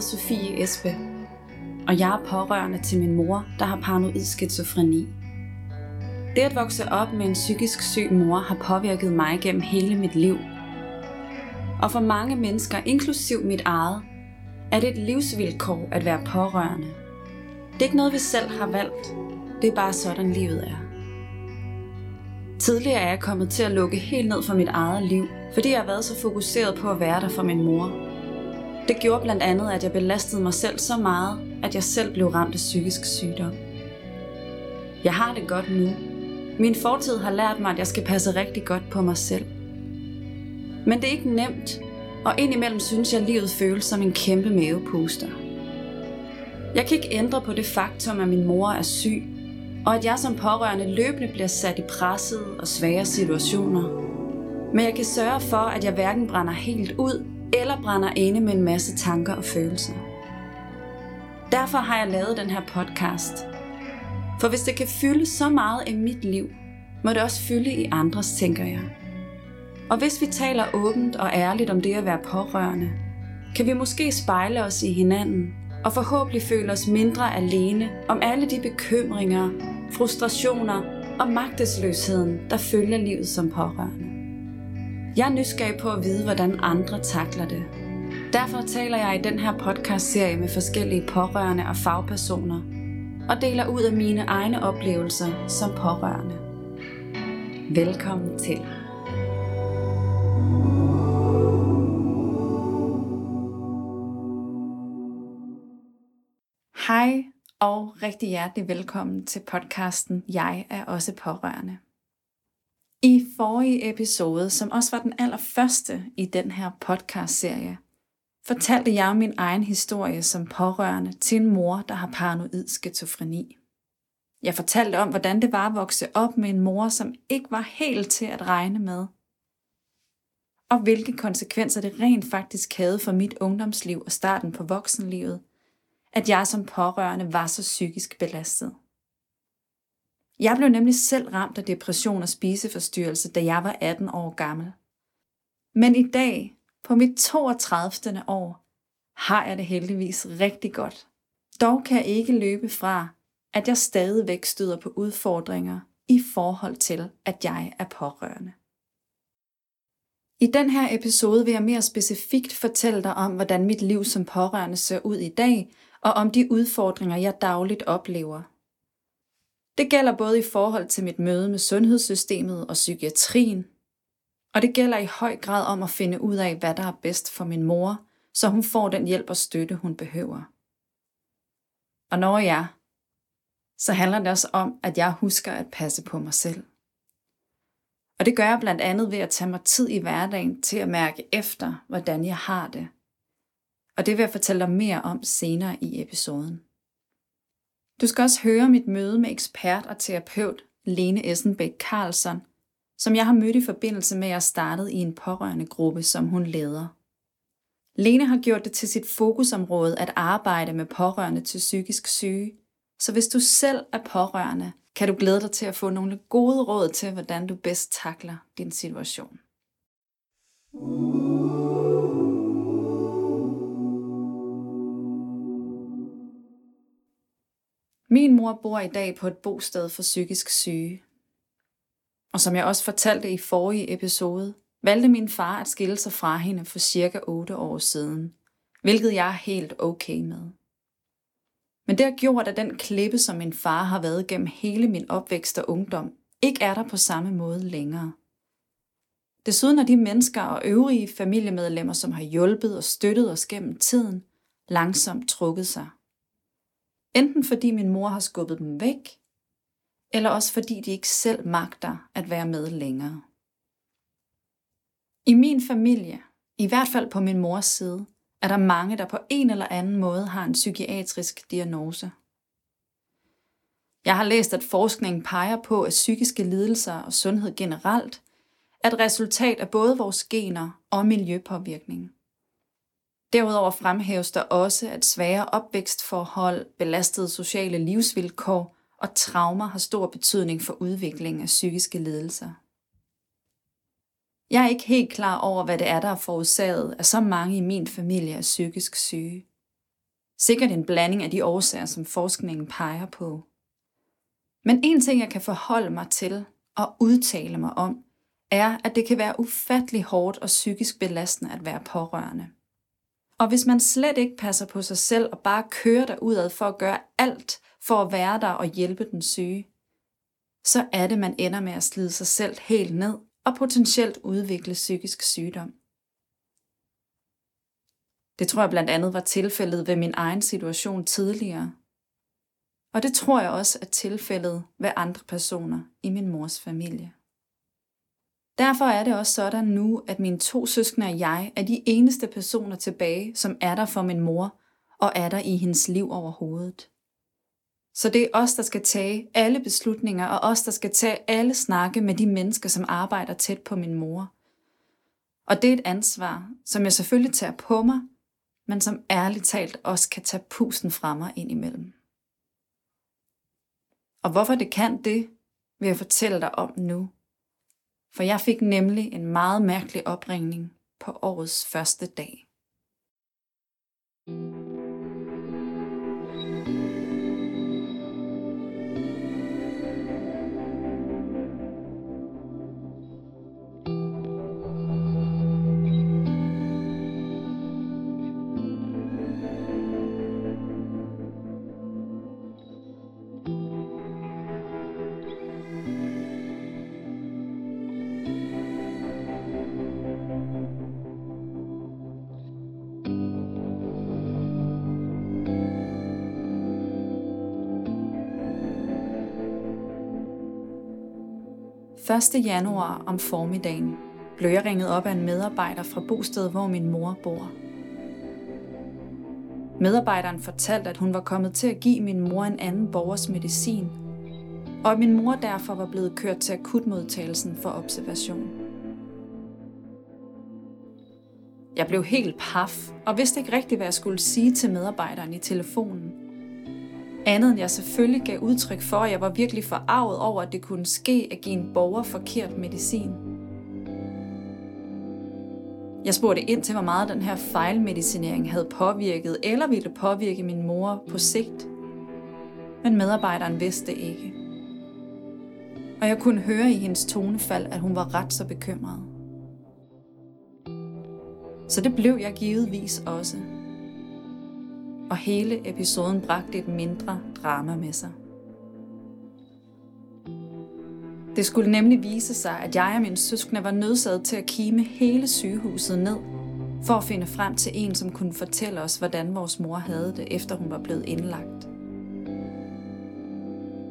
Hedder Sofie Espe, og jeg er pårørende til min mor, der har paranoid skizofreni. Det at vokse op med en psykisk syg mor har påvirket mig gennem hele mit liv. Og for mange mennesker, inklusiv mit eget, er det et livsvilkår at være pårørende. Det er ikke noget, vi selv har valgt. Det er bare sådan, livet er. Tidligere er jeg kommet til at lukke helt ned for mit eget liv, fordi jeg har været så fokuseret på at være der for min mor. Det gjorde blandt andet, at jeg belastede mig selv så meget, at jeg selv blev ramt af psykisk sygdom. Jeg har det godt nu. Min fortid har lært mig, at jeg skal passe rigtig godt på mig selv. Men det er ikke nemt, og indimellem synes jeg, at livet føles som en kæmpe mavepuster. Jeg kan ikke ændre på det faktum, at min mor er syg, og at jeg som pårørende løbende bliver sat i pressede og svære situationer. Men jeg kan sørge for, at jeg hverken brænder helt ud, eller brænder inde med en masse tanker og følelser. Derfor har jeg lavet den her podcast. For hvis det kan fylde så meget i mit liv, må det også fylde i andres, tænker jeg. Og hvis vi taler åbent og ærligt om det at være pårørende, kan vi måske spejle os i hinanden og forhåbentlig føle os mindre alene om alle de bekymringer, frustrationer og magtesløsheden, der følger livet som pårørende. Jeg er nysgerrig på at vide, hvordan andre takler det. Derfor taler jeg i den her podcast-serie med forskellige pårørende og fagpersoner, og deler ud af mine egne oplevelser som pårørende. Velkommen til. Hej og rigtig hjertelig velkommen til podcasten Jeg er også pårørende. I forrige episode, som også var den allerførste i den her podcast-serie, fortalte jeg min egen historie som pårørende til en mor, der har paranoid skizofreni. Jeg fortalte om, hvordan det var at vokse op med en mor, som ikke var helt til at regne med. Og hvilke konsekvenser det rent faktisk havde for mit ungdomsliv og starten på voksenlivet, at jeg som pårørende var så psykisk belastet. Jeg blev nemlig selv ramt af depression og spiseforstyrrelse, da jeg var 18 år gammel. Men i dag, på mit 32. år, har jeg det heldigvis rigtig godt. Dog kan jeg ikke løbe fra, at jeg stadigvæk støder på udfordringer i forhold til, at jeg er pårørende. I den her episode vil jeg mere specifikt fortælle dig om, hvordan mit liv som pårørende ser ud i dag, og om de udfordringer, jeg dagligt oplever. Det gælder både i forhold til mit møde med sundhedssystemet og psykiatrien, og det gælder i høj grad om at finde ud af, hvad der er bedst for min mor, så hun får den hjælp og støtte, hun behøver. Og når jeg, så handler det også om, at jeg husker at passe på mig selv. Og det gør jeg blandt andet ved at tage mig tid i hverdagen til at mærke efter, hvordan jeg har det. Og det vil jeg fortælle dig mere om senere i episoden. Du skal også høre mit møde med ekspert og terapeut Lene Essenbæk Karlsson, som jeg har mødt i forbindelse med, at jeg startede i en pårørende gruppe, som hun leder. Lene har gjort det til sit fokusområde at arbejde med pårørende til psykisk syge, så hvis du selv er pårørende, kan du glæde dig til at få nogle gode råd til, hvordan du bedst takler din situation. Min mor bor i dag på et bosted for psykisk syge. Og som jeg også fortalte i forrige episode, valgte min far at skille sig fra hende for cirka 8 år siden, hvilket jeg er helt okay med. Men det har gjort, at den klippe, som min far har været gennem hele min opvækst og ungdom, ikke er der på samme måde længere. Desuden er de mennesker og øvrige familiemedlemmer, som har hjulpet og støttet os gennem tiden, langsomt trukket sig. Enten fordi min mor har skubbet dem væk, eller også fordi de ikke selv magter at være med længere. I min familie, i hvert fald på min mors side, er der mange, der på en eller anden måde har en psykiatrisk diagnose. Jeg har læst, at forskningen peger på, at psykiske lidelser og sundhed generelt er et resultat af både vores gener og miljøpåvirkning. Derudover fremhæves der også, at svære opvækstforhold, belastede sociale livsvilkår og traumer har stor betydning for udviklingen af psykiske lidelser. Jeg er ikke helt klar over, hvad det er, der er forårsaget, at så mange i min familie er psykisk syge. Sikkert en blanding af de årsager, som forskningen peger på. Men en ting, jeg kan forholde mig til og udtale mig om, er, at det kan være ufattelig hårdt og psykisk belastende at være pårørende. Og hvis man slet ikke passer på sig selv og bare kører derudad for at gøre alt for at være der og hjælpe den syge, så er det, man ender med at slide sig selv helt ned og potentielt udvikle psykisk sygdom. Det tror jeg blandt andet var tilfældet ved min egen situation tidligere. Og det tror jeg også er tilfældet ved andre personer i min mors familie. Derfor er det også sådan nu, at mine to søskende og jeg er de eneste personer tilbage, som er der for min mor og er der i hendes liv overhovedet. Så det er os, der skal tage alle beslutninger, og os, der skal tage alle snakke med de mennesker, som arbejder tæt på min mor. Og det er et ansvar, som jeg selvfølgelig tager på mig, men som ærligt talt også kan tage pusten fra mig ind imellem. Og hvorfor det kan det, vil jeg fortælle dig om nu. For jeg fik nemlig en meget mærkelig opringning på årets første dag. 1. januar om formiddagen blev jeg ringet op af en medarbejder fra bostedet, hvor min mor bor. Medarbejderen fortalte, at hun var kommet til at give min mor en anden borgers medicin, og at min mor derfor var blevet kørt til akutmodtagelsen for observation. Jeg blev helt paf og vidste ikke rigtigt, hvad jeg skulle sige til medarbejderen i telefonen. Andet end jeg selvfølgelig gav udtryk for, at jeg var virkelig forarvet over, at det kunne ske at give en borger forkert medicin. Jeg spurgte ind til, hvor meget den her fejlmedicinering havde påvirket eller ville påvirke min mor på sigt. Men medarbejderen vidste ikke. Og jeg kunne høre i hendes tonefald, at hun var ret så bekymret. Så det blev jeg givetvis også og hele episoden bragte et mindre drama med sig. Det skulle nemlig vise sig, at jeg og min søskende var nødsaget til at kime hele sygehuset ned, for at finde frem til en, som kunne fortælle os, hvordan vores mor havde det, efter hun var blevet indlagt.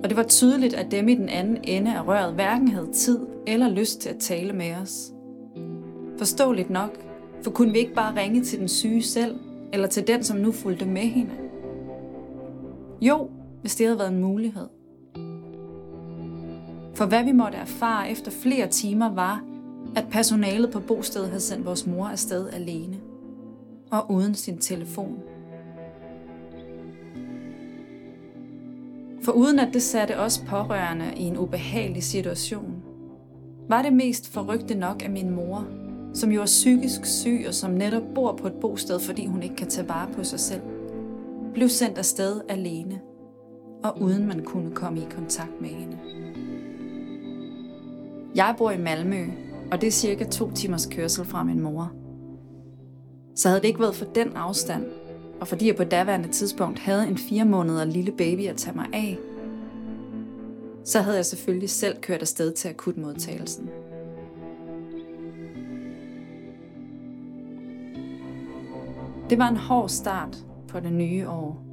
Og det var tydeligt, at dem i den anden ende af røret hverken havde tid eller lyst til at tale med os. Forståeligt nok, for kunne vi ikke bare ringe til den syge selv eller til den, som nu fulgte med hende? Jo, hvis det havde været en mulighed. For hvad vi måtte erfare efter flere timer var, at personalet på bostedet havde sendt vores mor afsted alene og uden sin telefon. For uden at det satte os pårørende i en ubehagelig situation, var det mest forrygte nok, at min mor som jo er psykisk syg og som netop bor på et bosted, fordi hun ikke kan tage vare på sig selv, blev sendt afsted alene, og uden man kunne komme i kontakt med hende. Jeg bor i Malmø, og det er cirka to timers kørsel fra min mor. Så havde det ikke været for den afstand, og fordi jeg på daværende tidspunkt havde en fire måneder lille baby at tage mig af, så havde jeg selvfølgelig selv kørt afsted til akutmodtagelsen. Det var en hård start på det nye år.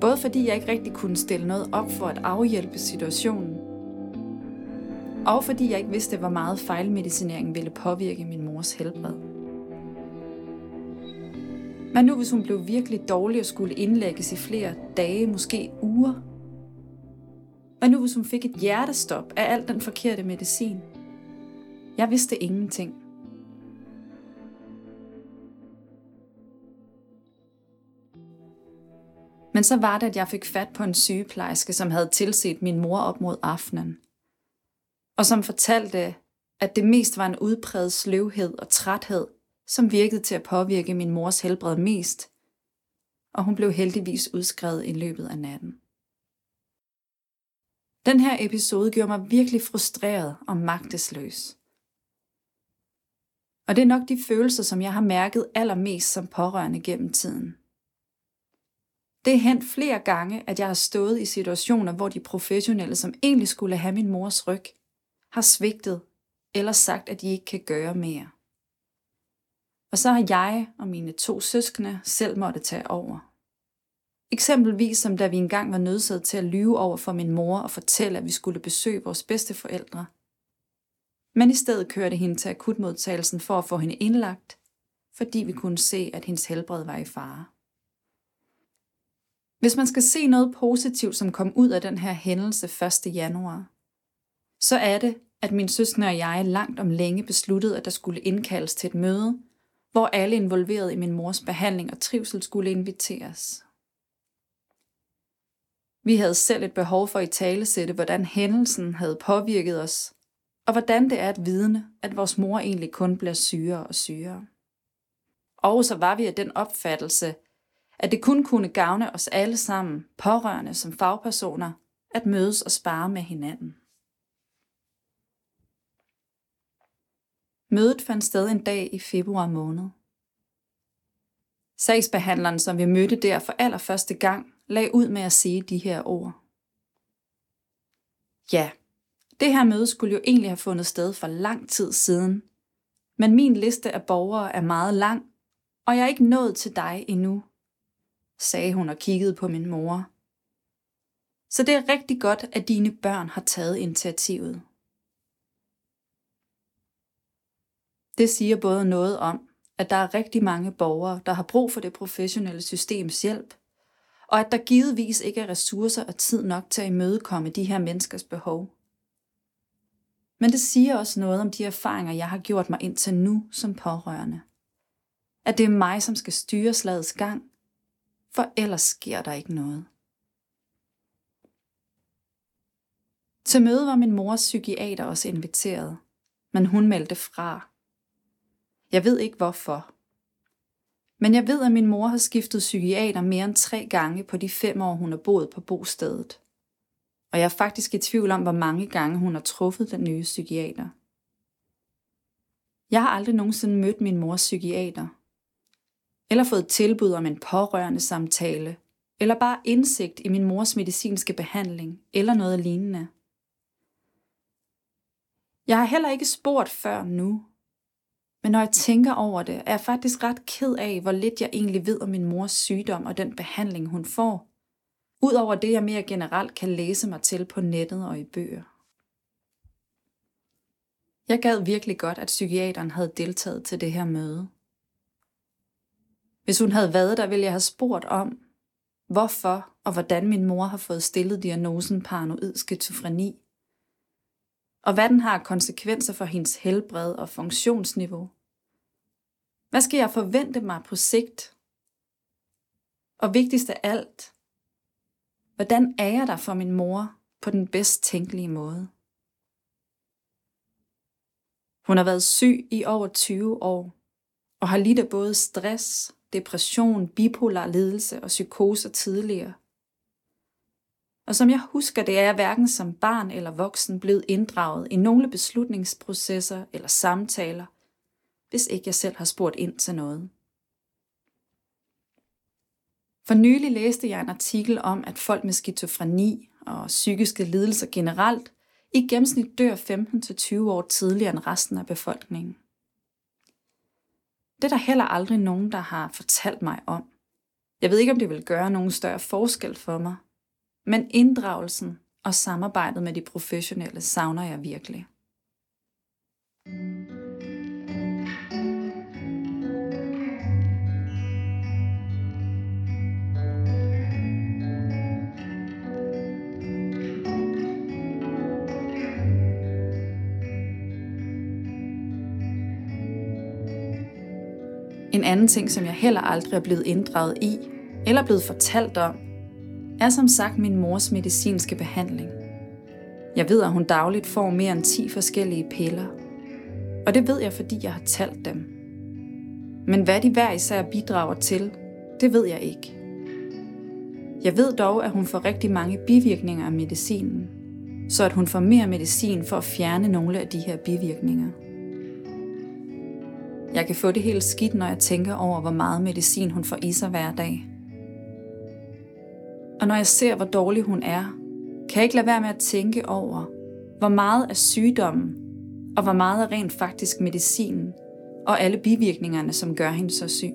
Både fordi jeg ikke rigtig kunne stille noget op for at afhjælpe situationen, og fordi jeg ikke vidste, hvor meget fejlmedicineringen ville påvirke min mors helbred. Men nu hvis hun blev virkelig dårlig og skulle indlægges i flere dage, måske uger? Hvad nu hvis hun fik et hjertestop af al den forkerte medicin? Jeg vidste ingenting. Men så var det, at jeg fik fat på en sygeplejerske, som havde tilset min mor op mod aftenen. Og som fortalte, at det mest var en udpræget sløvhed og træthed, som virkede til at påvirke min mors helbred mest, og hun blev heldigvis udskrevet i løbet af natten. Den her episode gjorde mig virkelig frustreret og magtesløs. Og det er nok de følelser, som jeg har mærket allermest som pårørende gennem tiden. Det er hent flere gange, at jeg har stået i situationer, hvor de professionelle, som egentlig skulle have min mors ryg, har svigtet eller sagt, at de ikke kan gøre mere. Og så har jeg og mine to søskende selv måtte tage over. Eksempelvis som da vi engang var nødsaget til at lyve over for min mor og fortælle, at vi skulle besøge vores bedste forældre. Men i stedet kørte hende til akutmodtagelsen for at få hende indlagt, fordi vi kunne se, at hendes helbred var i fare. Hvis man skal se noget positivt, som kom ud af den her hændelse 1. januar, så er det, at min søskende og jeg langt om længe besluttede, at der skulle indkaldes til et møde, hvor alle involveret i min mors behandling og trivsel skulle inviteres. Vi havde selv et behov for at talesætte, hvordan hændelsen havde påvirket os, og hvordan det er at vidne, at vores mor egentlig kun bliver syre og syre. Og så var vi af den opfattelse, at det kun kunne gavne os alle sammen, pårørende som fagpersoner, at mødes og spare med hinanden. Mødet fandt sted en dag i februar måned. Sagsbehandleren, som vi mødte der for allerførste gang, lagde ud med at sige de her ord. Ja, det her møde skulle jo egentlig have fundet sted for lang tid siden, men min liste af borgere er meget lang, og jeg er ikke nået til dig endnu, sagde hun og kiggede på min mor. Så det er rigtig godt, at dine børn har taget initiativet. Det siger både noget om, at der er rigtig mange borgere, der har brug for det professionelle systems hjælp, og at der givetvis ikke er ressourcer og tid nok til at imødekomme de her menneskers behov. Men det siger også noget om de erfaringer, jeg har gjort mig indtil nu som pårørende. At det er mig, som skal styre slagets gang, for ellers sker der ikke noget. Til møde var min mors psykiater også inviteret, men hun meldte fra. Jeg ved ikke hvorfor. Men jeg ved, at min mor har skiftet psykiater mere end tre gange på de fem år, hun har boet på bostedet. Og jeg er faktisk i tvivl om, hvor mange gange hun har truffet den nye psykiater. Jeg har aldrig nogensinde mødt min mors psykiater. Eller fået tilbud om en pårørende samtale. Eller bare indsigt i min mors medicinske behandling. Eller noget lignende. Jeg har heller ikke spurgt før nu, men når jeg tænker over det, er jeg faktisk ret ked af, hvor lidt jeg egentlig ved om min mors sygdom og den behandling, hun får. Udover det, jeg mere generelt kan læse mig til på nettet og i bøger. Jeg gad virkelig godt, at psykiateren havde deltaget til det her møde. Hvis hun havde været der, ville jeg have spurgt om, hvorfor og hvordan min mor har fået stillet diagnosen paranoid skizofreni, og hvad den har konsekvenser for hendes helbred og funktionsniveau. Hvad skal jeg forvente mig på sigt? Og vigtigst af alt, hvordan er jeg der for min mor på den bedst tænkelige måde? Hun har været syg i over 20 år og har lidt af både stress, depression, bipolar lidelse og psykoser tidligere – og som jeg husker det, er jeg hverken som barn eller voksen blevet inddraget i nogle beslutningsprocesser eller samtaler, hvis ikke jeg selv har spurgt ind til noget. For nylig læste jeg en artikel om, at folk med skizofreni og psykiske lidelser generelt i gennemsnit dør 15-20 år tidligere end resten af befolkningen. Det er der heller aldrig nogen, der har fortalt mig om. Jeg ved ikke, om det vil gøre nogen større forskel for mig, men inddragelsen og samarbejdet med de professionelle savner jeg virkelig. En anden ting, som jeg heller aldrig er blevet inddraget i, eller blevet fortalt om, er som sagt min mors medicinske behandling. Jeg ved, at hun dagligt får mere end 10 forskellige piller. Og det ved jeg, fordi jeg har talt dem. Men hvad de hver især bidrager til, det ved jeg ikke. Jeg ved dog, at hun får rigtig mange bivirkninger af medicinen, så at hun får mere medicin for at fjerne nogle af de her bivirkninger. Jeg kan få det helt skidt, når jeg tænker over, hvor meget medicin hun får i sig hver dag. Og når jeg ser, hvor dårlig hun er, kan jeg ikke lade være med at tænke over, hvor meget af sygdommen, og hvor meget er rent faktisk medicinen, og alle bivirkningerne, som gør hende så syg.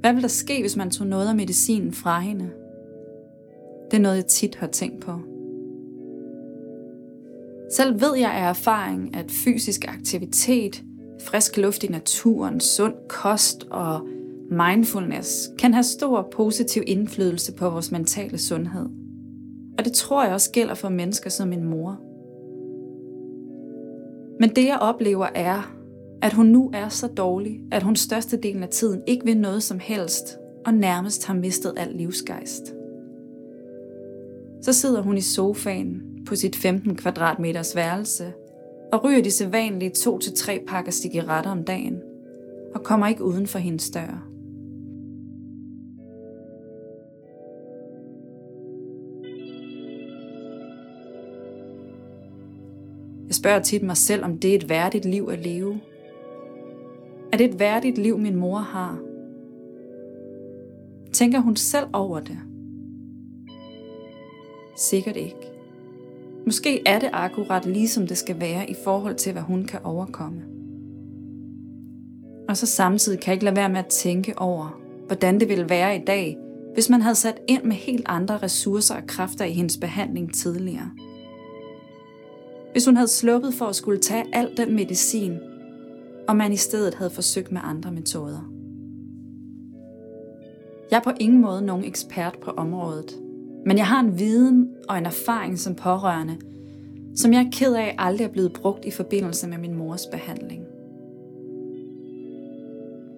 Hvad vil der ske, hvis man tog noget af medicinen fra hende? Det er noget, jeg tit har tænkt på. Selv ved jeg af erfaring, at fysisk aktivitet, frisk luft i naturen, sund kost og mindfulness kan have stor positiv indflydelse på vores mentale sundhed. Og det tror jeg også gælder for mennesker som min mor. Men det jeg oplever er, at hun nu er så dårlig, at hun størstedelen af tiden ikke vil noget som helst, og nærmest har mistet al livsgejst. Så sidder hun i sofaen på sit 15 kvadratmeters værelse og ryger de sædvanlige 2-3 pakker cigaretter om dagen og kommer ikke uden for hendes dør. Jeg spørger tit mig selv, om det er et værdigt liv at leve. Er det et værdigt liv, min mor har? Tænker hun selv over det? Sikkert ikke. Måske er det akkurat ligesom det skal være i forhold til, hvad hun kan overkomme. Og så samtidig kan jeg ikke lade være med at tænke over, hvordan det ville være i dag, hvis man havde sat ind med helt andre ressourcer og kræfter i hendes behandling tidligere. Hvis hun havde sluppet for at skulle tage al den medicin, og man i stedet havde forsøgt med andre metoder. Jeg er på ingen måde nogen ekspert på området, men jeg har en viden og en erfaring som pårørende, som jeg er ked af aldrig er blevet brugt i forbindelse med min mors behandling.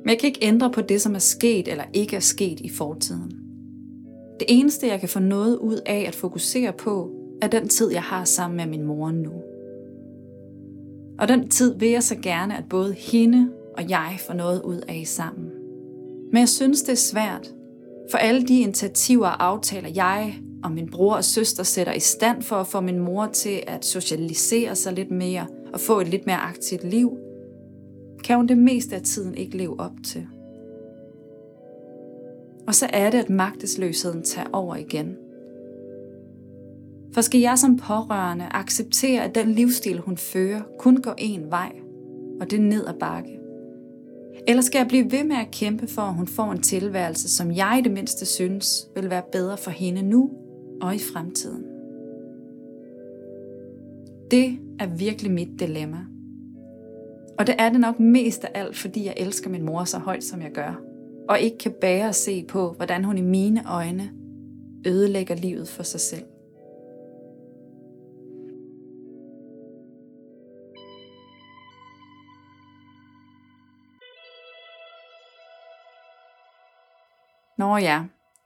Men jeg kan ikke ændre på det, som er sket eller ikke er sket i fortiden. Det eneste, jeg kan få noget ud af at fokusere på, er den tid, jeg har sammen med min mor nu. Og den tid vil jeg så gerne, at både hende og jeg får noget ud af sammen. Men jeg synes, det er svært, for alle de initiativer og aftaler, jeg og min bror og søster sætter i stand for at få min mor til at socialisere sig lidt mere og få et lidt mere aktivt liv, kan hun det meste af tiden ikke leve op til. Og så er det, at magtesløsheden tager over igen. For skal jeg som pårørende acceptere, at den livsstil, hun fører, kun går én vej, og det er ned ad bakke? Eller skal jeg blive ved med at kæmpe for, at hun får en tilværelse, som jeg i det mindste synes vil være bedre for hende nu og i fremtiden? Det er virkelig mit dilemma. Og det er det nok mest af alt, fordi jeg elsker min mor så højt, som jeg gør. Og ikke kan bære at se på, hvordan hun i mine øjne ødelægger livet for sig selv. Nå ja,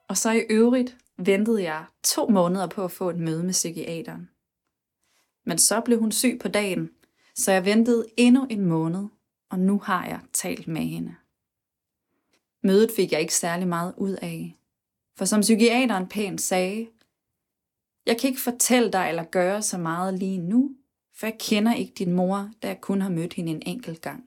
og så i øvrigt ventede jeg to måneder på at få et møde med psykiateren. Men så blev hun syg på dagen, så jeg ventede endnu en måned, og nu har jeg talt med hende. Mødet fik jeg ikke særlig meget ud af, for som psykiateren pænt sagde, jeg kan ikke fortælle dig eller gøre så meget lige nu, for jeg kender ikke din mor, da jeg kun har mødt hende en enkelt gang.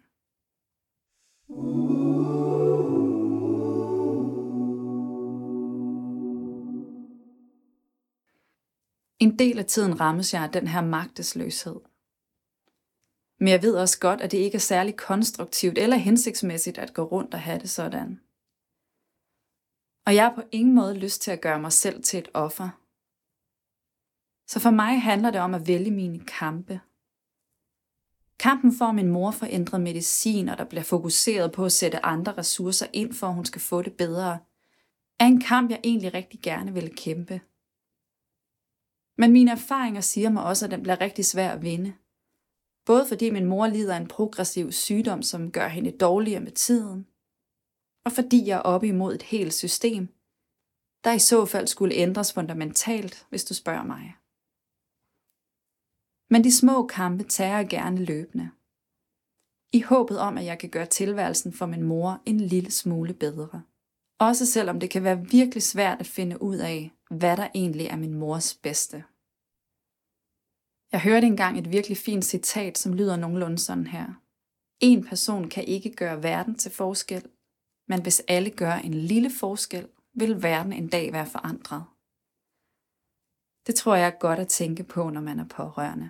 En del af tiden rammes jeg af den her magtesløshed. Men jeg ved også godt, at det ikke er særlig konstruktivt eller hensigtsmæssigt at gå rundt og have det sådan. Og jeg har på ingen måde lyst til at gøre mig selv til et offer. Så for mig handler det om at vælge mine kampe. Kampen for, at min mor får ændret medicin, og der bliver fokuseret på at sætte andre ressourcer ind, for at hun skal få det bedre, er en kamp, jeg egentlig rigtig gerne vil kæmpe. Men mine erfaringer siger mig også, at den bliver rigtig svær at vinde. Både fordi min mor lider af en progressiv sygdom, som gør hende dårligere med tiden, og fordi jeg er oppe imod et helt system, der i så fald skulle ændres fundamentalt, hvis du spørger mig. Men de små kampe tager jeg gerne løbende. I håbet om, at jeg kan gøre tilværelsen for min mor en lille smule bedre. Også selvom det kan være virkelig svært at finde ud af, hvad der egentlig er min mors bedste. Jeg hørte engang et virkelig fint citat, som lyder nogenlunde sådan her. En person kan ikke gøre verden til forskel, men hvis alle gør en lille forskel, vil verden en dag være forandret. Det tror jeg er godt at tænke på, når man er pårørende.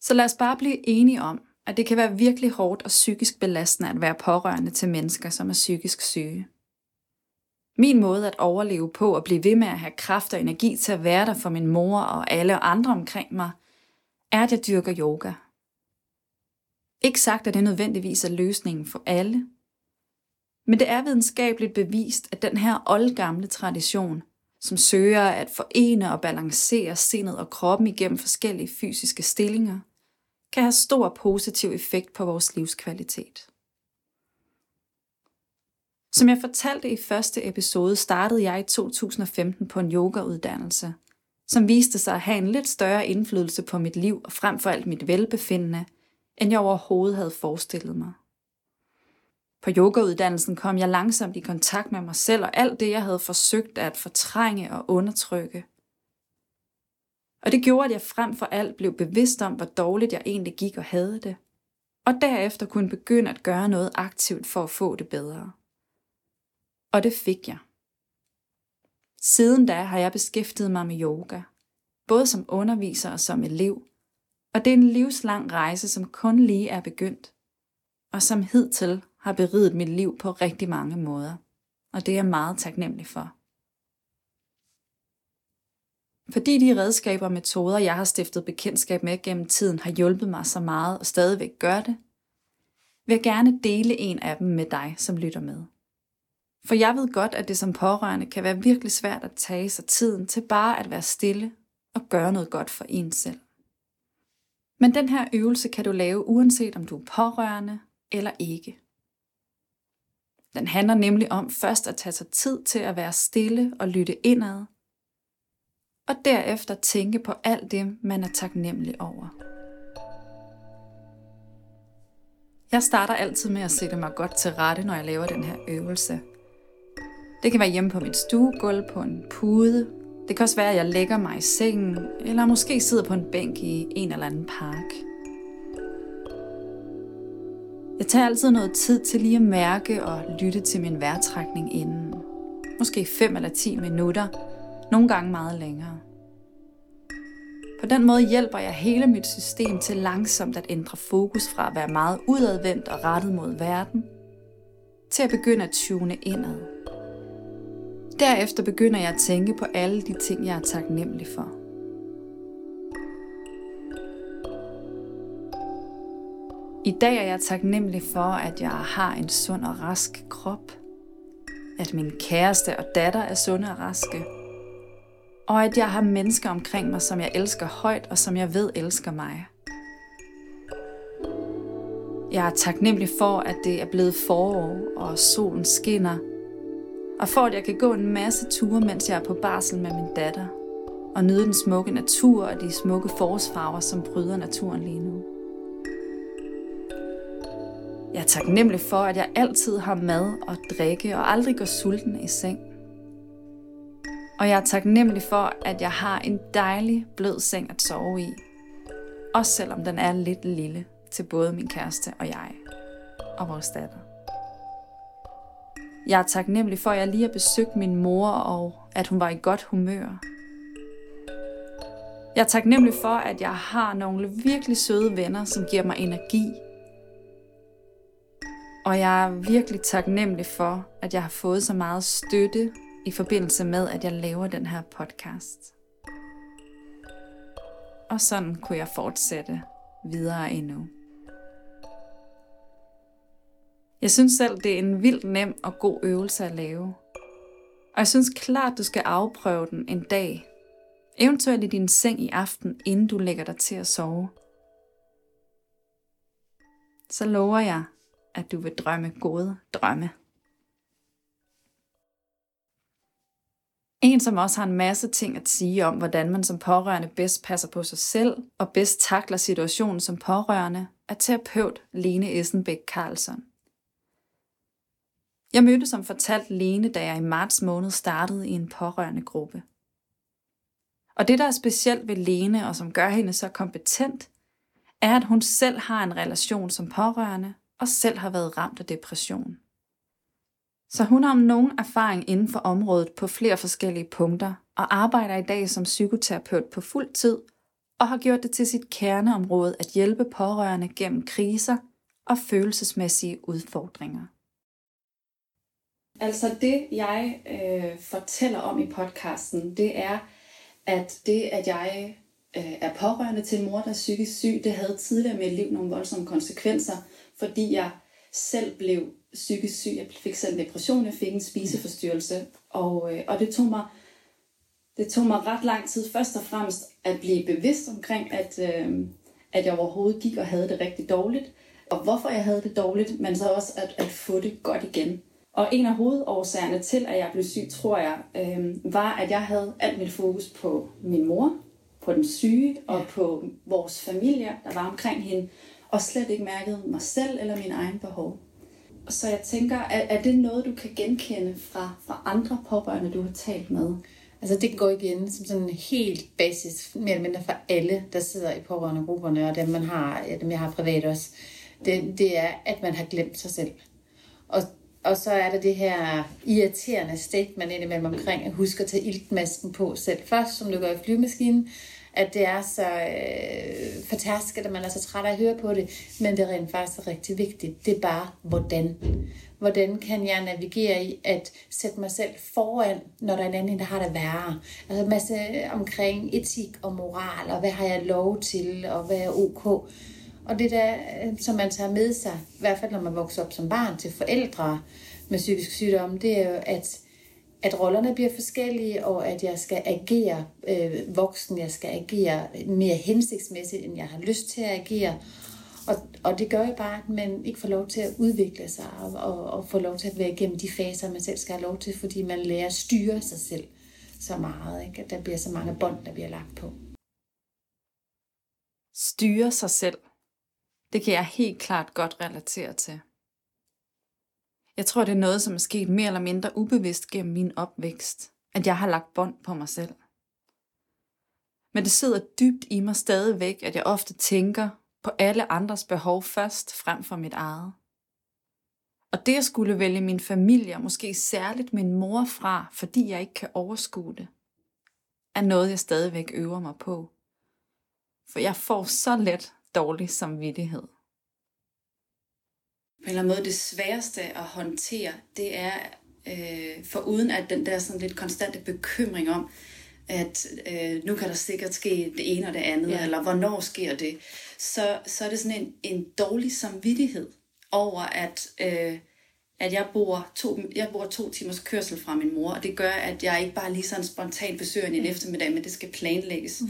Så lad os bare blive enige om, og det kan være virkelig hårdt og psykisk belastende at være pårørende til mennesker, som er psykisk syge. Min måde at overleve på og blive ved med at have kraft og energi til at være der for min mor og alle andre omkring mig, er, at jeg dyrker yoga. Ikke sagt, at det nødvendigvis er løsningen for alle, men det er videnskabeligt bevist, at den her oldgamle tradition, som søger at forene og balancere sindet og kroppen igennem forskellige fysiske stillinger, kan have stor positiv effekt på vores livskvalitet. Som jeg fortalte i første episode, startede jeg i 2015 på en yogauddannelse, som viste sig at have en lidt større indflydelse på mit liv og frem for alt mit velbefindende, end jeg overhovedet havde forestillet mig. På yogauddannelsen kom jeg langsomt i kontakt med mig selv og alt det, jeg havde forsøgt at fortrænge og undertrykke. Og det gjorde, at jeg frem for alt blev bevidst om, hvor dårligt jeg egentlig gik og havde det, og derefter kunne begynde at gøre noget aktivt for at få det bedre. Og det fik jeg. Siden da har jeg beskæftiget mig med yoga, både som underviser og som elev, og det er en livslang rejse, som kun lige er begyndt, og som hidtil har beriget mit liv på rigtig mange måder, og det er jeg meget taknemmelig for. Fordi de redskaber og metoder, jeg har stiftet bekendtskab med gennem tiden, har hjulpet mig så meget og stadigvæk gør det, vil jeg gerne dele en af dem med dig, som lytter med. For jeg ved godt, at det som pårørende kan være virkelig svært at tage sig tiden til bare at være stille og gøre noget godt for en selv. Men den her øvelse kan du lave uanset om du er pårørende eller ikke. Den handler nemlig om først at tage sig tid til at være stille og lytte indad, og derefter tænke på alt det, man er taknemmelig over. Jeg starter altid med at sætte mig godt til rette, når jeg laver den her øvelse. Det kan være hjemme på mit stuegulv på en pude. Det kan også være, at jeg lægger mig i sengen, eller måske sidder på en bænk i en eller anden park. Jeg tager altid noget tid til lige at mærke og lytte til min vejrtrækning inden. Måske 5 eller 10 minutter, nogle gange meget længere. På den måde hjælper jeg hele mit system til langsomt at ændre fokus fra at være meget udadvendt og rettet mod verden, til at begynde at tune indad. Derefter begynder jeg at tænke på alle de ting, jeg er taknemmelig for. I dag er jeg taknemmelig for, at jeg har en sund og rask krop, at min kæreste og datter er sunde og raske, og at jeg har mennesker omkring mig, som jeg elsker højt og som jeg ved elsker mig. Jeg er taknemmelig for, at det er blevet forår, og solen skinner, og for at jeg kan gå en masse ture, mens jeg er på barsel med min datter, og nyde den smukke natur og de smukke forårsfarver, som bryder naturen lige nu. Jeg er taknemmelig for, at jeg altid har mad og drikke og aldrig går sulten i seng. Og jeg er taknemmelig for, at jeg har en dejlig blød seng at sove i. Også selvom den er lidt lille til både min kæreste og jeg og vores datter. Jeg er taknemmelig for, at jeg lige har besøgt min mor, og at hun var i godt humør. Jeg er taknemmelig for, at jeg har nogle virkelig søde venner, som giver mig energi og jeg er virkelig taknemmelig for, at jeg har fået så meget støtte i forbindelse med, at jeg laver den her podcast. Og sådan kunne jeg fortsætte videre endnu. Jeg synes selv, det er en vildt nem og god øvelse at lave. Og jeg synes klart, du skal afprøve den en dag. Eventuelt i din seng i aften, inden du lægger dig til at sove. Så lover jeg, at du vil drømme gode drømme. En, som også har en masse ting at sige om, hvordan man som pårørende bedst passer på sig selv og bedst takler situationen som pårørende, er terapeut Lene Essenbæk Karlsson. Jeg mødte som fortalt Lene, da jeg i marts måned startede i en pårørende gruppe. Og det, der er specielt ved Lene, og som gør hende så kompetent, er, at hun selv har en relation som pårørende, og selv har været ramt af depression. Så hun har om nogen erfaring inden for området på flere forskellige punkter, og arbejder i dag som psykoterapeut på fuld tid, og har gjort det til sit kerneområde at hjælpe pårørende gennem kriser og følelsesmæssige udfordringer. Altså det, jeg øh, fortæller om i podcasten, det er, at det, at jeg øh, er pårørende til en mor, der er psykisk syg, det havde tidligere i mit liv nogle voldsomme konsekvenser, fordi jeg selv blev psykisk syg. Jeg fik selv en depression, jeg fik en spiseforstyrrelse, og, øh, og det tog mig det tog mig ret lang tid først og fremmest at blive bevidst omkring, at, øh, at jeg overhovedet gik og havde det rigtig dårligt, og hvorfor jeg havde det dårligt, men så også at, at få det godt igen. Og en af hovedårsagerne til, at jeg blev syg, tror jeg, øh, var, at jeg havde alt mit fokus på min mor, på den syge og på vores familie, der var omkring hende, og slet ikke mærket mig selv eller min egen behov. Så jeg tænker, er, er det noget, du kan genkende fra, fra andre pårørende, du har talt med? Altså det går igen som sådan helt basis, mere eller mindre for alle, der sidder i pårørende grupperne, og dem, man har, ja, dem jeg har privat også. Det, det er, at man har glemt sig selv. Og, og så er der det her irriterende statement indimellem omkring, at huske at tage iltmasken på selv først, som du gør i flyvemaskinen, at det er så øh, fantastisk, at man er så træt af at høre på det, men det er rent faktisk rigtig vigtigt. Det er bare, hvordan. Hvordan kan jeg navigere i at sætte mig selv foran, når der er en anden, der har det værre? Altså en masse omkring etik og moral, og hvad har jeg lov til, og hvad er ok? Og det der, øh, som man tager med sig, i hvert fald når man vokser op som barn til forældre med psykisk sygdom, det er jo, at at rollerne bliver forskellige, og at jeg skal agere øh, voksen, jeg skal agere mere hensigtsmæssigt, end jeg har lyst til at agere. Og, og det gør jo bare, at man ikke får lov til at udvikle sig, og, og, og få lov til at være igennem de faser, man selv skal have lov til, fordi man lærer at styre sig selv så meget, ikke? at der bliver så mange bånd, der bliver lagt på. Styre sig selv. Det kan jeg helt klart godt relatere til. Jeg tror, det er noget, som er sket mere eller mindre ubevidst gennem min opvækst, at jeg har lagt bånd på mig selv. Men det sidder dybt i mig stadigvæk, at jeg ofte tænker på alle andres behov først frem for mit eget. Og det at skulle vælge min familie, måske særligt min mor fra, fordi jeg ikke kan overskue det, er noget, jeg stadigvæk øver mig på. For jeg får så let dårlig samvittighed en eller anden måde det sværeste at håndtere, det er øh, for uden at den der sådan lidt konstante bekymring om, at øh, nu kan der sikkert ske det ene og det andet, ja. eller hvornår sker det, så, så er det sådan en, en dårlig samvittighed over, at, øh, at jeg, bor to, jeg bor to timers kørsel fra min mor, og det gør, at jeg ikke bare lige sådan spontant besøger hende en eftermiddag, men det skal planlægges. Mm.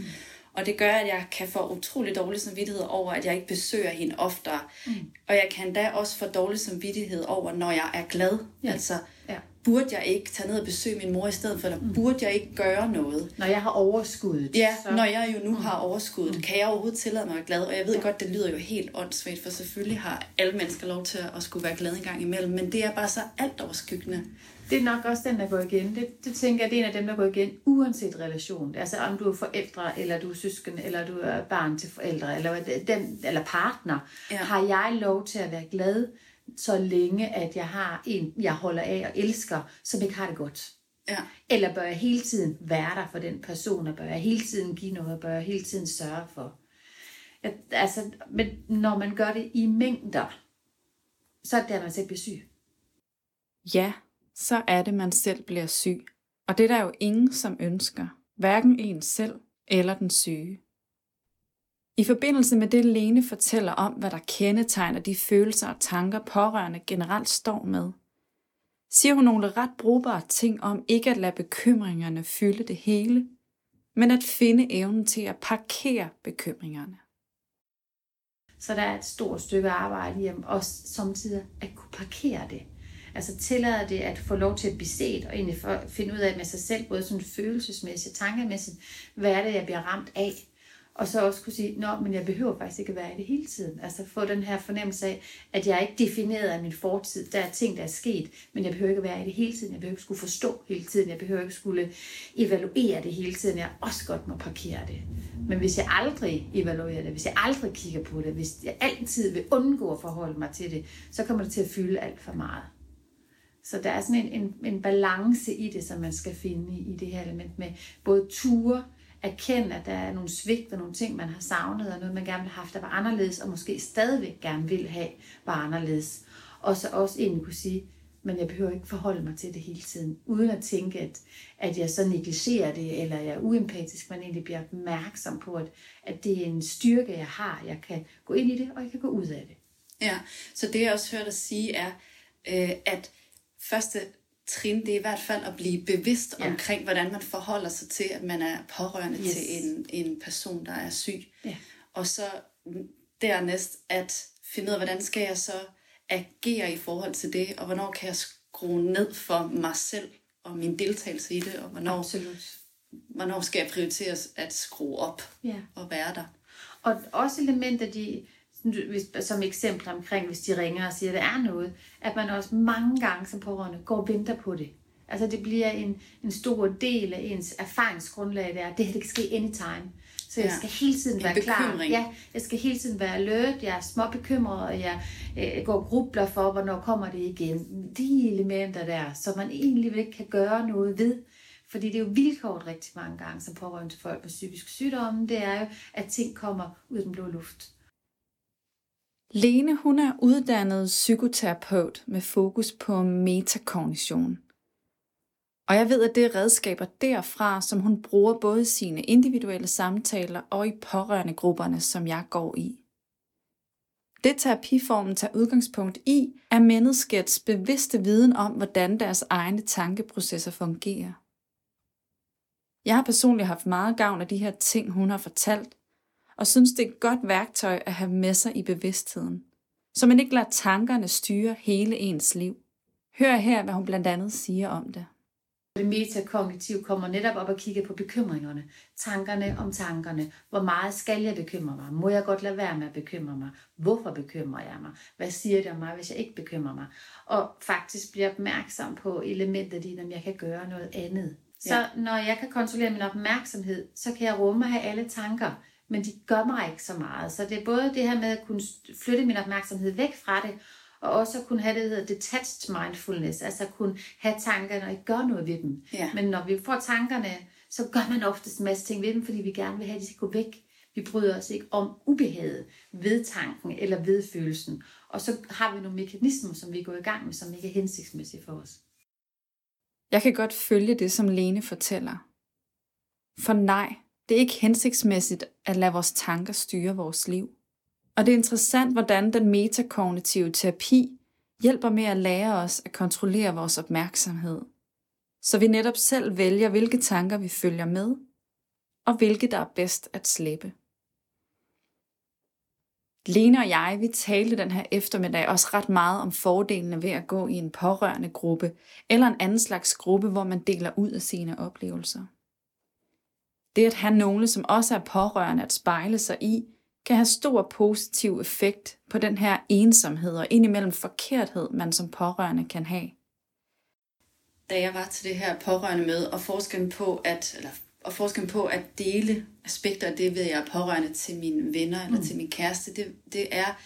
Og det gør, at jeg kan få utrolig dårlig samvittighed over, at jeg ikke besøger hende oftere. Mm. Og jeg kan da også få dårlig samvittighed over, når jeg er glad. Ja. Altså, ja. Burde jeg ikke tage ned og besøge min mor i stedet for, eller mm. burde jeg ikke gøre noget? Når jeg har overskuddet. Ja, så... når jeg jo nu mm. har overskuddet, mm. kan jeg overhovedet tillade mig at være glad? Og jeg ved ja. godt, det lyder jo helt åndssvagt, for selvfølgelig har alle mennesker lov til at skulle være glade en gang imellem, men det er bare så alt overskyggende det er nok også den, der går igen. Det, det tænker jeg, det er en af dem, der går igen, uanset relation. Altså om du er forældre, eller du er søsken, eller du er barn til forældre, eller, den, eller partner. Ja. Har jeg lov til at være glad, så længe at jeg har en, jeg holder af og elsker, som ikke har det godt? Ja. Eller bør jeg hele tiden være der for den person, og bør jeg hele tiden give noget, og bør jeg hele tiden sørge for? At, altså, men når man gør det i mængder, så er det der, man selv bliver syg. Ja, så er det, man selv bliver syg. Og det er der jo ingen, som ønsker. Hverken en selv eller den syge. I forbindelse med det, Lene fortæller om, hvad der kendetegner de følelser og tanker, pårørende generelt står med, siger hun nogle ret brugbare ting om ikke at lade bekymringerne fylde det hele, men at finde evnen til at parkere bekymringerne. Så der er et stort stykke arbejde hjem, også samtidig at kunne parkere det. Altså tillader det at få lov til at blive set, og egentlig finde ud af med sig selv, både sådan følelsesmæssigt, tankemæssigt, hvad er det, jeg bliver ramt af, og så også kunne sige, nå, men jeg behøver faktisk ikke at være i det hele tiden. Altså få den her fornemmelse af, at jeg er ikke defineret af min fortid. Der er ting, der er sket, men jeg behøver ikke at være i det hele tiden. Jeg behøver ikke skulle forstå hele tiden. Jeg behøver ikke skulle evaluere det hele tiden. Jeg også godt må parkere det. Men hvis jeg aldrig evaluerer det, hvis jeg aldrig kigger på det, hvis jeg altid vil undgå at forholde mig til det, så kommer det til at fylde alt for meget. Så der er sådan en, en, en balance i det, som man skal finde i, i det her element med både ture, erkende, at der er nogle svigt og nogle ting, man har savnet, og noget, man gerne vil have haft, der var anderledes, og måske stadigvæk gerne vil have, var anderledes. Og så også egentlig kunne sige, men jeg behøver ikke forholde mig til det hele tiden, uden at tænke, at, at jeg så negligerer det, eller jeg er uempatisk, men egentlig bliver opmærksom på, at, at det er en styrke, jeg har. Jeg kan gå ind i det, og jeg kan gå ud af det. Ja, så det jeg også hørte dig sige er, øh, at første trin, det er i hvert fald at blive bevidst ja. omkring, hvordan man forholder sig til, at man er pårørende yes. til en, en person, der er syg. Ja. Og så dernæst at finde ud af, hvordan skal jeg så agere i forhold til det, og hvornår kan jeg skrue ned for mig selv og min deltagelse i det, og hvornår, Absolut. hvornår skal jeg prioritere at skrue op ja. og være der. Og også elementer, de hvis, som eksempel omkring, hvis de ringer og siger, at der er noget, at man også mange gange som pårørende går og venter på det. Altså det bliver en, en stor del af ens erfaringsgrundlag, der det her det kan ske anytime. Så jeg skal hele tiden være klar. Ja, jeg skal hele tiden være alert, jeg er små bekymret, og jeg øh, går grubler for, hvornår kommer det igen. De elementer der, som man egentlig ikke kan gøre noget ved. Fordi det er jo vilkåret rigtig mange gange som pårørende til folk med psykisk sygdomme, det er jo, at ting kommer ud af den blå luft. Lene hun er uddannet psykoterapeut med fokus på metakognition. Og jeg ved, at det er redskaber derfra, som hun bruger både i sine individuelle samtaler og i pårørende grupperne, som jeg går i. Det terapiformen tager udgangspunkt i, er menneskets bevidste viden om, hvordan deres egne tankeprocesser fungerer. Jeg har personligt haft meget gavn af de her ting, hun har fortalt, og synes, det er et godt værktøj at have med sig i bevidstheden, så man ikke lader tankerne styre hele ens liv. Hør her, hvad hun blandt andet siger om det. Det metakognitive kommer netop op og kigger på bekymringerne. Tankerne om tankerne. Hvor meget skal jeg bekymre mig? Må jeg godt lade være med at bekymre mig? Hvorfor bekymrer jeg mig? Hvad siger det om mig, hvis jeg ikke bekymrer mig? Og faktisk blive opmærksom på elementet i, om jeg kan gøre noget andet. Så ja. når jeg kan kontrollere min opmærksomhed, så kan jeg rumme have alle tanker men de gør mig ikke så meget. Så det er både det her med at kunne flytte min opmærksomhed væk fra det, og også at kunne have det, der hedder detached mindfulness, altså at kunne have tankerne og ikke gøre noget ved dem. Ja. Men når vi får tankerne, så gør man oftest en masse ting ved dem, fordi vi gerne vil have, at de skal gå væk. Vi bryder os ikke om ubehaget ved tanken eller ved følelsen. Og så har vi nogle mekanismer, som vi går i gang med, som ikke er hensigtsmæssige for os. Jeg kan godt følge det, som Lene fortæller. For nej, det er ikke hensigtsmæssigt at lade vores tanker styre vores liv. Og det er interessant, hvordan den metakognitive terapi hjælper med at lære os at kontrollere vores opmærksomhed. Så vi netop selv vælger, hvilke tanker vi følger med, og hvilke der er bedst at slippe. Lene og jeg, vi talte den her eftermiddag også ret meget om fordelene ved at gå i en pårørende gruppe, eller en anden slags gruppe, hvor man deler ud af sine oplevelser. Det at have nogle, som også er pårørende at spejle sig i, kan have stor positiv effekt på den her ensomhed og indimellem forkerthed, man som pårørende kan have. Da jeg var til det her pårørende med, og forskellen på at, eller, og forskellen på at dele aspekter af det ved jeg er pårørende til mine venner eller mm. til min kæreste, det, det er,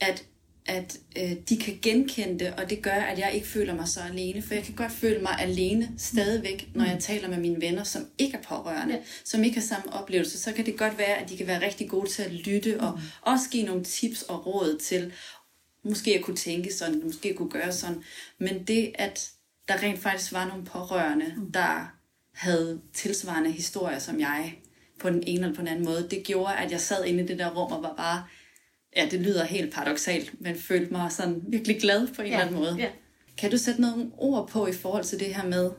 at at øh, de kan genkende det, og det gør, at jeg ikke føler mig så alene. For jeg kan godt føle mig alene stadigvæk, når jeg mm. taler med mine venner, som ikke er pårørende, ja. som ikke har samme oplevelse. Så kan det godt være, at de kan være rigtig gode til at lytte, og mm. også give nogle tips og råd til, måske at kunne tænke sådan, måske at kunne gøre sådan. Men det, at der rent faktisk var nogle pårørende, mm. der havde tilsvarende historier som jeg, på den ene eller på den anden måde, det gjorde, at jeg sad inde i det der rum og var bare ja, det lyder helt paradoxalt, men følte mig sådan virkelig glad på en ja. eller anden måde. Ja. Kan du sætte nogle ord på i forhold til det her med,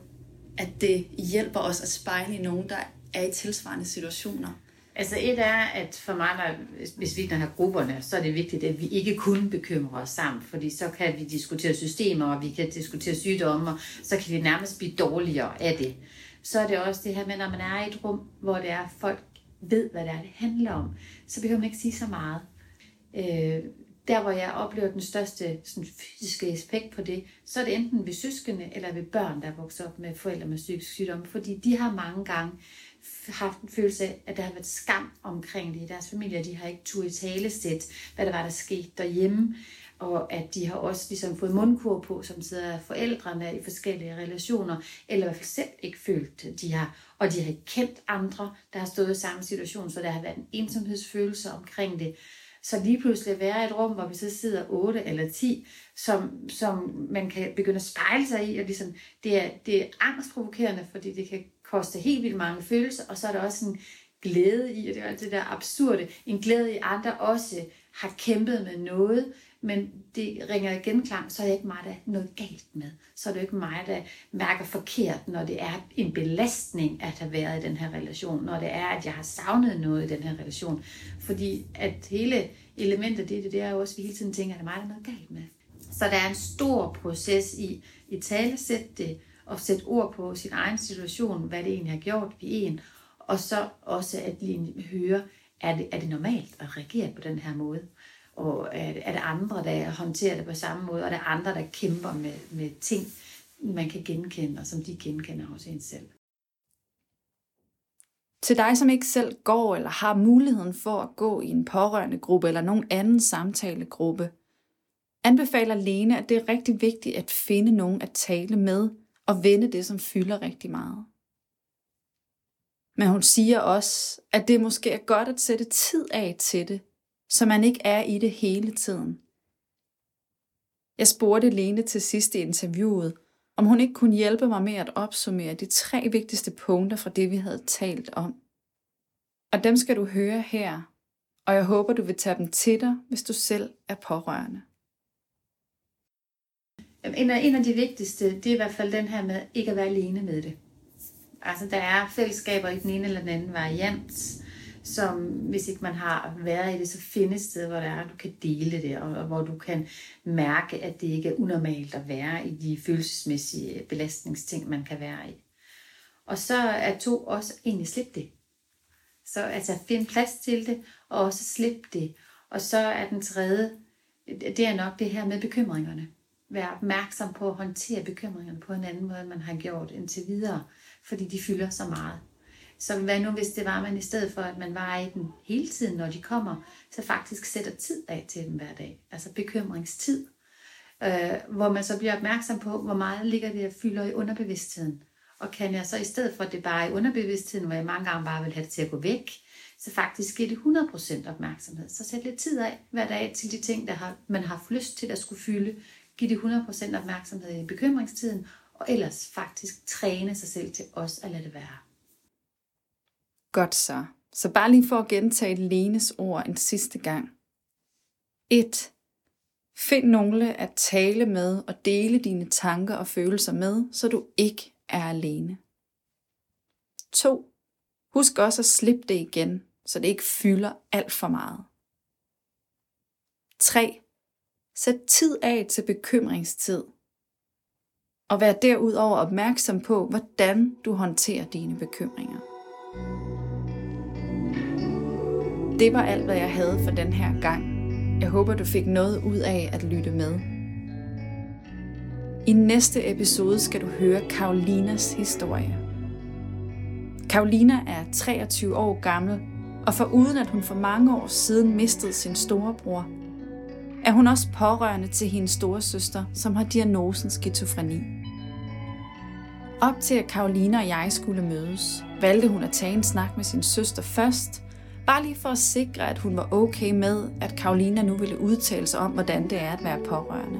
at det hjælper os at spejle i nogen, der er i tilsvarende situationer? Altså et er, at for mig, når, hvis vi har grupperne, så er det vigtigt, at vi ikke kun bekymrer os sammen, fordi så kan vi diskutere systemer, og vi kan diskutere sygdomme, og så kan vi nærmest blive dårligere af det. Så er det også det her med, når man er i et rum, hvor det er folk ved, hvad det er, det handler om, så behøver man ikke sige så meget. Øh, der, hvor jeg oplever den største sådan, fysiske aspekt på det, så er det enten ved søskende eller ved børn, der vokser op med forældre med psykisk sygdom, fordi de har mange gange haft en følelse af, at der har været skam omkring det i deres familie. De har ikke tur i talesæt, hvad der var, der skete derhjemme. Og at de har også ligesom fået mundkur på, som sidder forældrene i forskellige relationer, eller i hvert fald selv ikke følt, de har. Og de har ikke kendt andre, der har stået i samme situation, så der har været en ensomhedsfølelse omkring det. Så lige pludselig at være i et rum, hvor vi så sidder 8 eller 10, som, som man kan begynde at spejle sig i, og ligesom, det, er, det er angstprovokerende, fordi det kan koste helt vildt mange følelser, og så er der også en glæde i, og det er alt det der absurde, en glæde i andre også har kæmpet med noget, men det ringer igen klang, så er det ikke mig, der er noget galt med. Så er det ikke mig, der mærker forkert, når det er en belastning at have været i den her relation, når det er, at jeg har savnet noget i den her relation. Fordi at hele elementet det, det, det er jo også, at vi hele tiden tænker, at det er mig, der er noget galt med. Så der er en stor proces i, i talesæt det, og sætte ord på sin egen situation, hvad det egentlig har gjort ved en, og så også at lige høre, er det, er det normalt at reagere på den her måde? Og er at er andre, der håndterer det på samme måde, og er andre, der kæmper med, med ting, man kan genkende, og som de genkender hos en selv? Til dig, som ikke selv går eller har muligheden for at gå i en pårørende gruppe eller nogen anden samtalegruppe, anbefaler Lene, at det er rigtig vigtigt at finde nogen at tale med og vende det, som fylder rigtig meget. Men hun siger også, at det måske er godt at sætte tid af til det, så man ikke er i det hele tiden. Jeg spurgte Lene til sidst i interviewet, om hun ikke kunne hjælpe mig med at opsummere de tre vigtigste punkter fra det, vi havde talt om. Og dem skal du høre her, og jeg håber, du vil tage dem til dig, hvis du selv er pårørende. En af, en af de vigtigste, det er i hvert fald den her med ikke at være alene med det. Altså, der er fællesskaber i den ene eller den anden variant, som hvis ikke man har været i det, så findes sted, hvor der er, du kan dele det, og, og hvor du kan mærke, at det ikke er unormalt at være i de følelsesmæssige belastningsting, man kan være i. Og så er to også egentlig slip det. Så altså find plads til det, og også slip det. Og så er den tredje, det er nok det her med bekymringerne. Vær opmærksom på at håndtere bekymringerne på en anden måde, end man har gjort indtil videre, fordi de fylder så meget. Så hvad nu, hvis det var, man i stedet for, at man var i den hele tiden, når de kommer, så faktisk sætter tid af til dem hver dag. Altså bekymringstid. Øh, hvor man så bliver opmærksom på, hvor meget ligger det jeg fylder i underbevidstheden. Og kan jeg så i stedet for, at det bare er i underbevidstheden, hvor jeg mange gange bare vil have det til at gå væk, så faktisk giver det 100% opmærksomhed. Så sæt lidt tid af hver dag til de ting, der har, man har haft lyst til at skulle fylde. Giv det 100% opmærksomhed i bekymringstiden, og ellers faktisk træne sig selv til også at lade det være. Godt så. Så bare lige for at gentage Lenes ord en sidste gang. 1. Find nogle at tale med og dele dine tanker og følelser med, så du ikke er alene. 2. Husk også at slippe det igen, så det ikke fylder alt for meget. 3. Sæt tid af til bekymringstid. Og vær derudover opmærksom på, hvordan du håndterer dine bekymringer. Det var alt, hvad jeg havde for den her gang. Jeg håber, du fik noget ud af at lytte med. I næste episode skal du høre Karolinas historie. Karolina er 23 år gammel, og for uden at hun for mange år siden mistede sin storebror, er hun også pårørende til hendes store søster, som har diagnosen skizofreni. Op til at Karolina og jeg skulle mødes, valgte hun at tage en snak med sin søster først, Bare lige for at sikre, at hun var okay med, at Karolina nu ville udtale sig om, hvordan det er at være pårørende.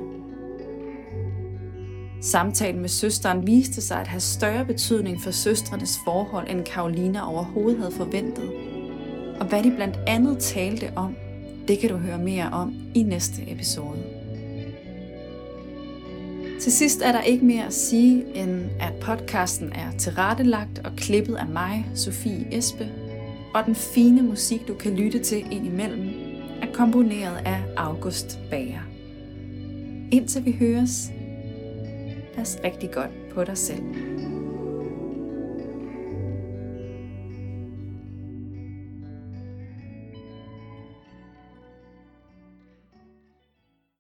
Samtalen med søsteren viste sig at have større betydning for søstrenes forhold, end Karolina overhovedet havde forventet. Og hvad de blandt andet talte om, det kan du høre mere om i næste episode. Til sidst er der ikke mere at sige, end at podcasten er tilrettelagt og klippet af mig, Sofie Espe, og den fine musik, du kan lytte til indimellem, er komponeret af August Bager. Indtil vi høres, pas rigtig godt på dig selv.